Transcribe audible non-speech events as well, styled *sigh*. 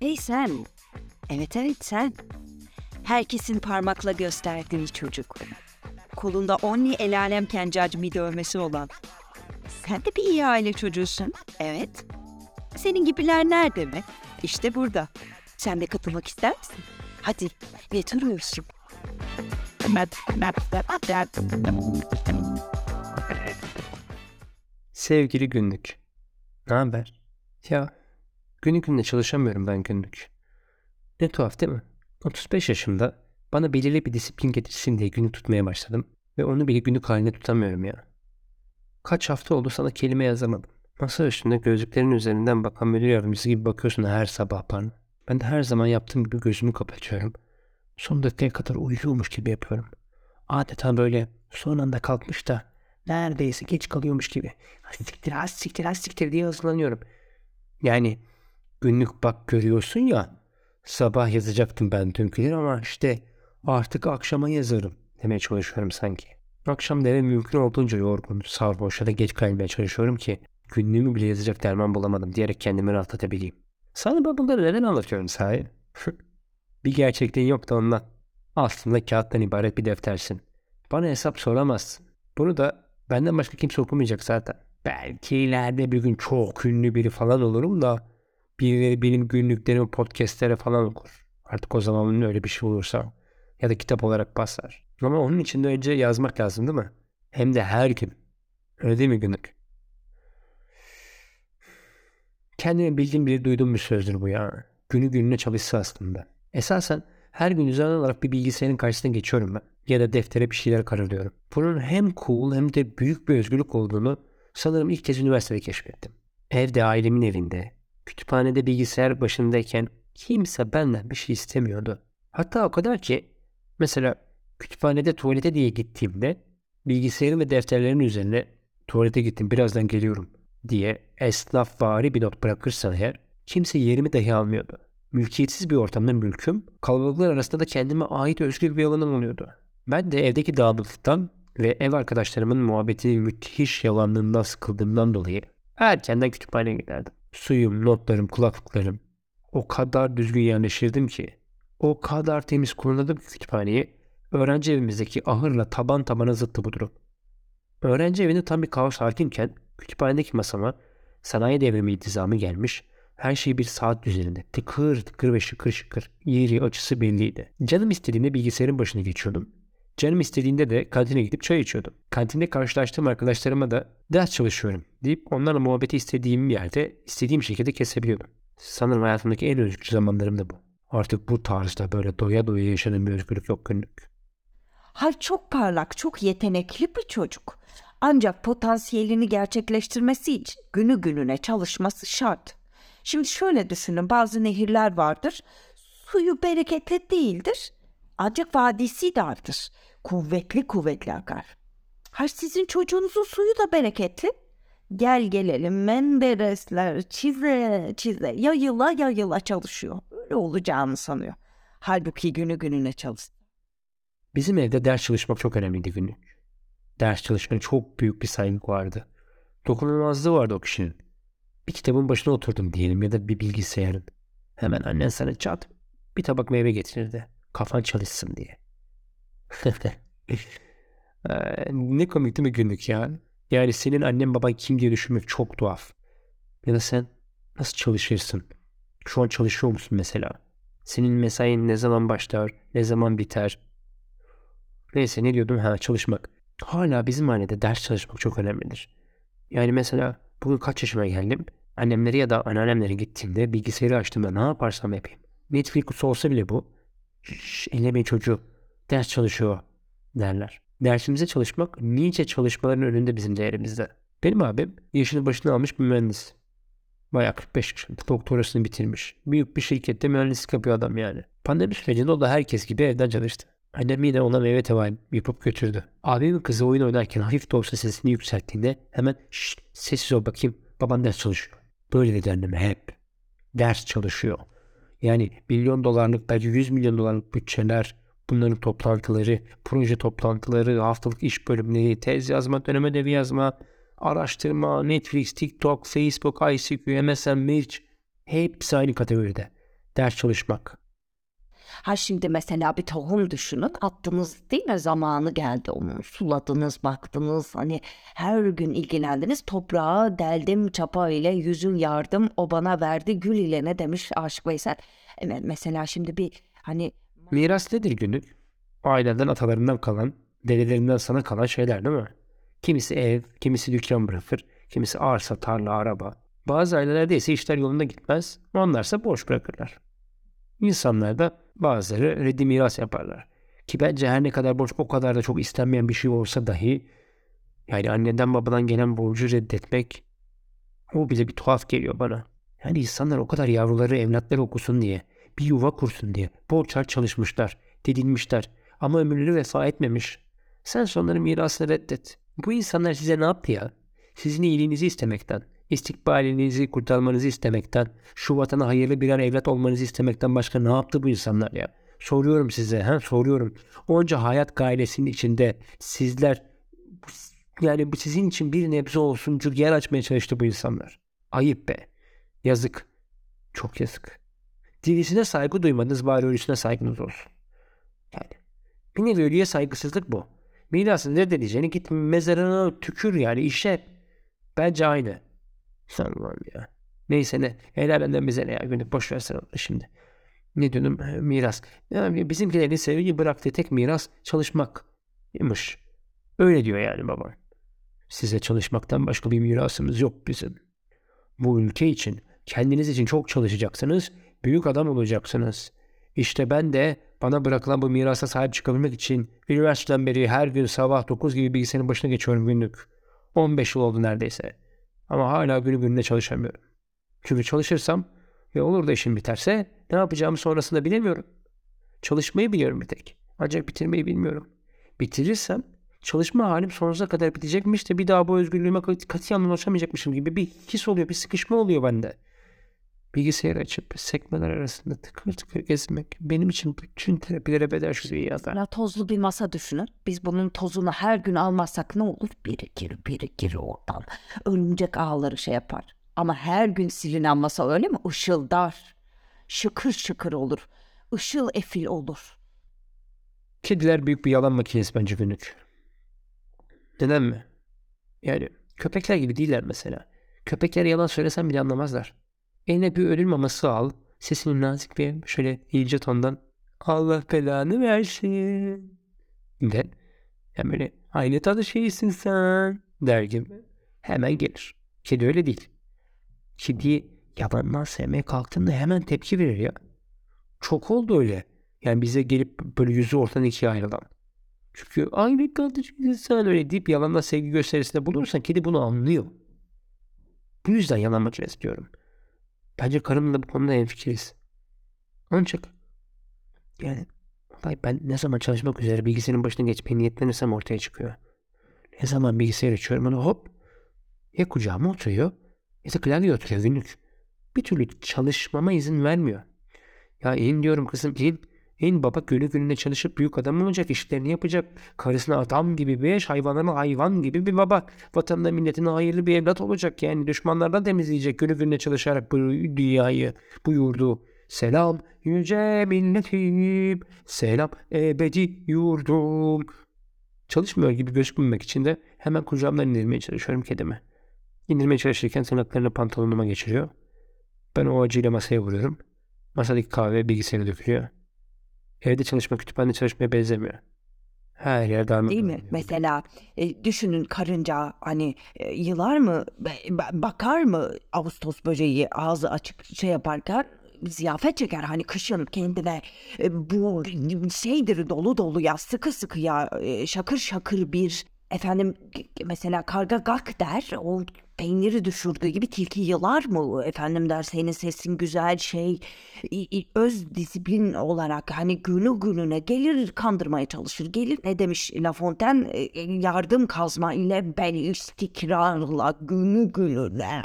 Hey sen. Evet evet sen. Herkesin parmakla gösterdiği çocuk. Kolunda only el alem kencacmi dövmesi olan. Sen de bir iyi aile çocuğusun. Evet. Senin gibiler nerede mi? İşte burada. Sen de katılmak ister misin? Hadi ne duruyorsun? Sevgili günlük. Ne haber? Ya günlük günde çalışamıyorum ben günlük. Ne tuhaf değil mi? 35 yaşımda bana belirli bir disiplin getirsin diye günlük tutmaya başladım. Ve onu bile günlük haline tutamıyorum ya. Kaç hafta oldu sana kelime yazamadım. Masa üstünde gözlüklerin üzerinden bakan müdür yardımcısı gibi bakıyorsun her sabah bana. Ben de her zaman yaptığım gibi gözümü kapatıyorum. Son dakikaya kadar uyuyormuş gibi yapıyorum. Adeta böyle son anda kalkmış da neredeyse geç kalıyormuş gibi. Siktir ha siktir ha siktir diye hazırlanıyorum. Yani günlük bak görüyorsun ya sabah yazacaktım ben dünküleri ama işte artık akşama yazarım demeye çalışıyorum sanki. Akşam da mümkün olduğunca yorgun, sarhoş ya da geç kalmaya çalışıyorum ki günlüğümü bile yazacak derman bulamadım diyerek kendimi rahatlatabileyim. Sana ben bunları neden anlatıyorum sahi? *laughs* bir gerçekliğin yok da ondan. Aslında kağıttan ibaret bir deftersin. Bana hesap soramazsın. Bunu da benden başka kimse okumayacak zaten. Belki ileride bir gün çok ünlü biri falan olurum da birileri benim günlüklerimi podcastlere falan okur. Artık o zaman öyle bir şey olursa ya da kitap olarak basar. Ama onun için de önce yazmak lazım değil mi? Hem de her gün. Öyle değil mi günlük? Kendime bildiğim biri duyduğum bir sözdür bu ya. Günü gününe çalışsa aslında. Esasen her gün düzenli olarak bir bilgisayarın karşısına geçiyorum ben. Ya da deftere bir şeyler kararlıyorum. Bunun hem cool hem de büyük bir özgürlük olduğunu sanırım ilk kez üniversitede keşfettim. Evde ailemin evinde, kütüphanede bilgisayar başındayken kimse benden bir şey istemiyordu. Hatta o kadar ki mesela kütüphanede tuvalete diye gittiğimde bilgisayarın ve defterlerin üzerine tuvalete gittim birazdan geliyorum diye esnafvari bir not bırakırsan eğer kimse yerimi dahi almıyordu. Mülkiyetsiz bir ortamda mülküm, kalabalıklar arasında da kendime ait özgür bir alanım oluyordu. Ben de evdeki dağınıklıktan ve ev arkadaşlarımın muhabbetinin müthiş yalanlığından sıkıldığımdan dolayı erkenden kütüphaneye giderdim. Suyum, notlarım, kulaklıklarım o kadar düzgün yerleştirdim ki, o kadar temiz kullanırdım ki kütüphaneyi, öğrenci evimizdeki ahırla taban tabana zıttı bu durum. Öğrenci evinde tam bir kaos hakimken kütüphanedeki masama sanayi devrimi iltizamı gelmiş, her şey bir saat düzeninde. Tıkır tıkır ve şıkır şıkır. Yeri açısı belliydi. Canım istediğinde bilgisayarın başına geçiyordum. Canım istediğinde de kantine gidip çay içiyordum. Kantinde karşılaştığım arkadaşlarıma da ders çalışıyorum deyip onlarla muhabbeti istediğim yerde istediğim şekilde kesebiliyordum. Sanırım hayatımdaki en özgür zamanlarım da bu. Artık bu tarzda böyle doya doya yaşadığım bir özgürlük yok günlük. Hay çok parlak, çok yetenekli bir çocuk. Ancak potansiyelini gerçekleştirmesi için günü gününe çalışması şart. Şimdi şöyle düşünün bazı nehirler vardır. Suyu bereketli değildir. Ancak vadisi dardır. Kuvvetli kuvvetli akar. Ha sizin çocuğunuzun suyu da bereketli. Gel gelelim menderesler çize çize yayıla yayıla çalışıyor. Öyle olacağını sanıyor. Halbuki günü gününe çalış. Bizim evde ders çalışmak çok önemliydi günlük. Ders çalışmaya çok büyük bir saygı vardı. Dokunulmazlığı vardı o kişinin. Bir kitabın başına oturdum diyelim ya da bir bilgisayarın. Hemen annen sana çat bir tabak meyve getirirdi. Kafan çalışsın diye. *laughs* Ne komik değil mi günlük ya? Yani senin annen baban kim diye düşünmek çok tuhaf. Ya da sen nasıl çalışırsın? Şu an çalışıyor musun mesela? Senin mesain ne zaman başlar, ne zaman biter? Neyse ne diyordum? Ha çalışmak. Hala bizim ailede ders çalışmak çok önemlidir. Yani mesela bugün kaç yaşıma geldim? Annemlere ya da anneannemlere gittiğimde bilgisayarı açtığımda ne yaparsam yapayım. Netflix olsa bile bu. Şşş ellemeyin çocuğu. Ders çalışıyor derler. Dersimize çalışmak nice çalışmaların önünde bizim değerimizde. Benim abim yaşını başına almış bir mühendis. Bayağı 45 yaşında. Doktorasını bitirmiş. Büyük bir şirkette mühendislik yapıyor adam yani. Pandemi sürecinde o da herkes gibi evden çalıştı. Annem yine ona meyve tevayim yapıp götürdü. Abimin kızı oyun oynarken hafif de olsa sesini yükselttiğinde hemen şşt sessiz ol bakayım baban ders çalışıyor. Böyle dedi anneme hep. Ders çalışıyor. Yani milyon dolarlık belki 100 milyon dolarlık bütçeler, bunların toplantıları, proje toplantıları, haftalık iş bölümleri, tez yazma, dönem ödevi yazma, Araştırma, Netflix, TikTok, Facebook, ICQ, MSN, Mirch hepsi aynı kategoride. Ders çalışmak. Ha şimdi mesela bir tohum düşünün. Attınız değil mi? Zamanı geldi onun. Suladınız baktınız. Hani her gün ilgilendiniz. Toprağa deldim çapa ile yüzüm yardım. O bana verdi. Gül ile ne demiş Aşık Veysel? Evet, mesela şimdi bir hani Miras nedir günlük? Aileden atalarından kalan, dedelerinden sana kalan şeyler değil mi? Kimisi ev, kimisi dükkan bırakır, kimisi arsa, tarla, araba. Bazı ailelerde ise işler yolunda gitmez, onlarsa boş bırakırlar. İnsanlar da bazıları reddi miras yaparlar. Ki bence her ne kadar borç o kadar da çok istenmeyen bir şey olsa dahi yani anneden babadan gelen borcu reddetmek o bile bir tuhaf geliyor bana. Yani insanlar o kadar yavruları evlatları okusun diye bir yuva kursun diye borçlar çalışmışlar, didinmişler ama ömürleri vefa etmemiş. Sen sonları mirasını reddet. Bu insanlar size ne yaptı ya? Sizin iyiliğinizi istemekten, istikbalinizi kurtarmanızı istemekten, şu vatana hayırlı birer evlat olmanızı istemekten başka ne yaptı bu insanlar ya? Soruyorum size, ha soruyorum. Onca hayat gailesinin içinde sizler yani bu sizin için bir nebze olsun yer açmaya çalıştı bu insanlar. Ayıp be. Yazık. Çok yazık. Dirisine saygı duymadınız bari ölüsüne saygınız olsun. Yani bir nevi ölüye saygısızlık bu. Mirasını reddedeceğini git mezarına tükür yani işe. Bence aynı. Sanmam ya. Neyse ne. Helal benden bize ne ya. Günlük boş versen şimdi. Ne diyordum? Miras. Yani bizimkilerin sevgi bıraktığı tek miras çalışmakmış. Öyle diyor yani babam. Size çalışmaktan başka bir mirasımız yok bizim. Bu ülke için, kendiniz için çok çalışacaksınız, büyük adam olacaksınız. İşte ben de bana bırakılan bu mirasa sahip çıkabilmek için üniversiteden beri her gün sabah 9 gibi bilgisayarın başına geçiyorum günlük. 15 yıl oldu neredeyse. Ama hala günü gününe çalışamıyorum. Çünkü çalışırsam ve olur da işim biterse ne yapacağımı sonrasında bilemiyorum. Çalışmayı biliyorum bir tek. Ancak bitirmeyi bilmiyorum. Bitirirsem çalışma halim sonsuza kadar bitecekmiş de bir daha bu özgürlüğüme katiyen ulaşamayacakmışım gibi bir his oluyor, bir sıkışma oluyor bende. Bilgisayar açıp sekmeler arasında tıkır tıkır gezmek benim için bütün terapilere bedel şu yazar. Ya tozlu bir masa düşünün. Biz bunun tozunu her gün almazsak ne olur? Birikir birikir oradan. Örümcek ağları şey yapar. Ama her gün silinen masa öyle mi? Işıldar. Şıkır şıkır olur. Işıl efil olur. Kediler büyük bir yalan makinesi bence günlük. Neden mi? Yani köpekler gibi değiller mesela. Köpekler yalan söylesen bile anlamazlar. Eline bir ölüm maması al. Sesini nazik bir şöyle iyice tondan Allah belanı versin. De. Yani böyle aynı tadı şeysin sen der gibi. Hemen gelir. Kedi öyle değil. Kedi yalandan sevmeye kalktığında hemen tepki verir ya. Çok oldu öyle. Yani bize gelip böyle yüzü ortadan ikiye ayrılan. Çünkü aynı kardeşim sen öyle deyip yalandan sevgi gösterisinde bulursan kedi bunu anlıyor. Bu yüzden yalan makinesi diyorum. Bence karımla bu konuda hemfikiriz. Ancak yani ben ne zaman çalışmak üzere bilgisayarın başına geçmeye niyetlenirsem ortaya çıkıyor. Ne zaman bilgisayar açıyorum onu hop ya kucağıma oturuyor ya da klavyeye oturuyor günlük. Bir türlü çalışmama izin vermiyor. Ya in diyorum kızım in. En baba günü gününe çalışıp büyük adam olacak, işlerini yapacak. Karısına adam gibi bir eş, hayvanlarına hayvan gibi bir baba. Vatanına milletine hayırlı bir evlat olacak. Yani düşmanlardan temizleyecek günü gününe çalışarak bu dünyayı, bu yurdu. Selam yüce milletim, selam ebedi yurdum. Çalışmıyor gibi gözükmemek için de hemen kucağımdan indirmeye çalışıyorum kedimi. İndirmeye çalışırken tırnaklarını pantolonuma geçiriyor. Ben o acıyla masaya vuruyorum. Masadaki kahve bilgisayara dökülüyor. Evde çalışma kütüphanede çalışmaya benzemiyor. Her yer darma. Değil mi? Mesela e, düşünün karınca hani e, yılar mı bakar mı Ağustos böceği ağzı açık şey yaparken ziyafet çeker hani kışın kendine e, bu şeydir dolu dolu ya sıkı sıkı ya e, şakır şakır bir efendim mesela karga gak der o peyniri düşürdüğü gibi tilki yılar mı? Efendim der senin sesin güzel şey öz disiplin olarak hani günü gününe gelir kandırmaya çalışır gelir. Ne demiş La Fontaine? E, yardım kazma ile ben istikrarla günü gününe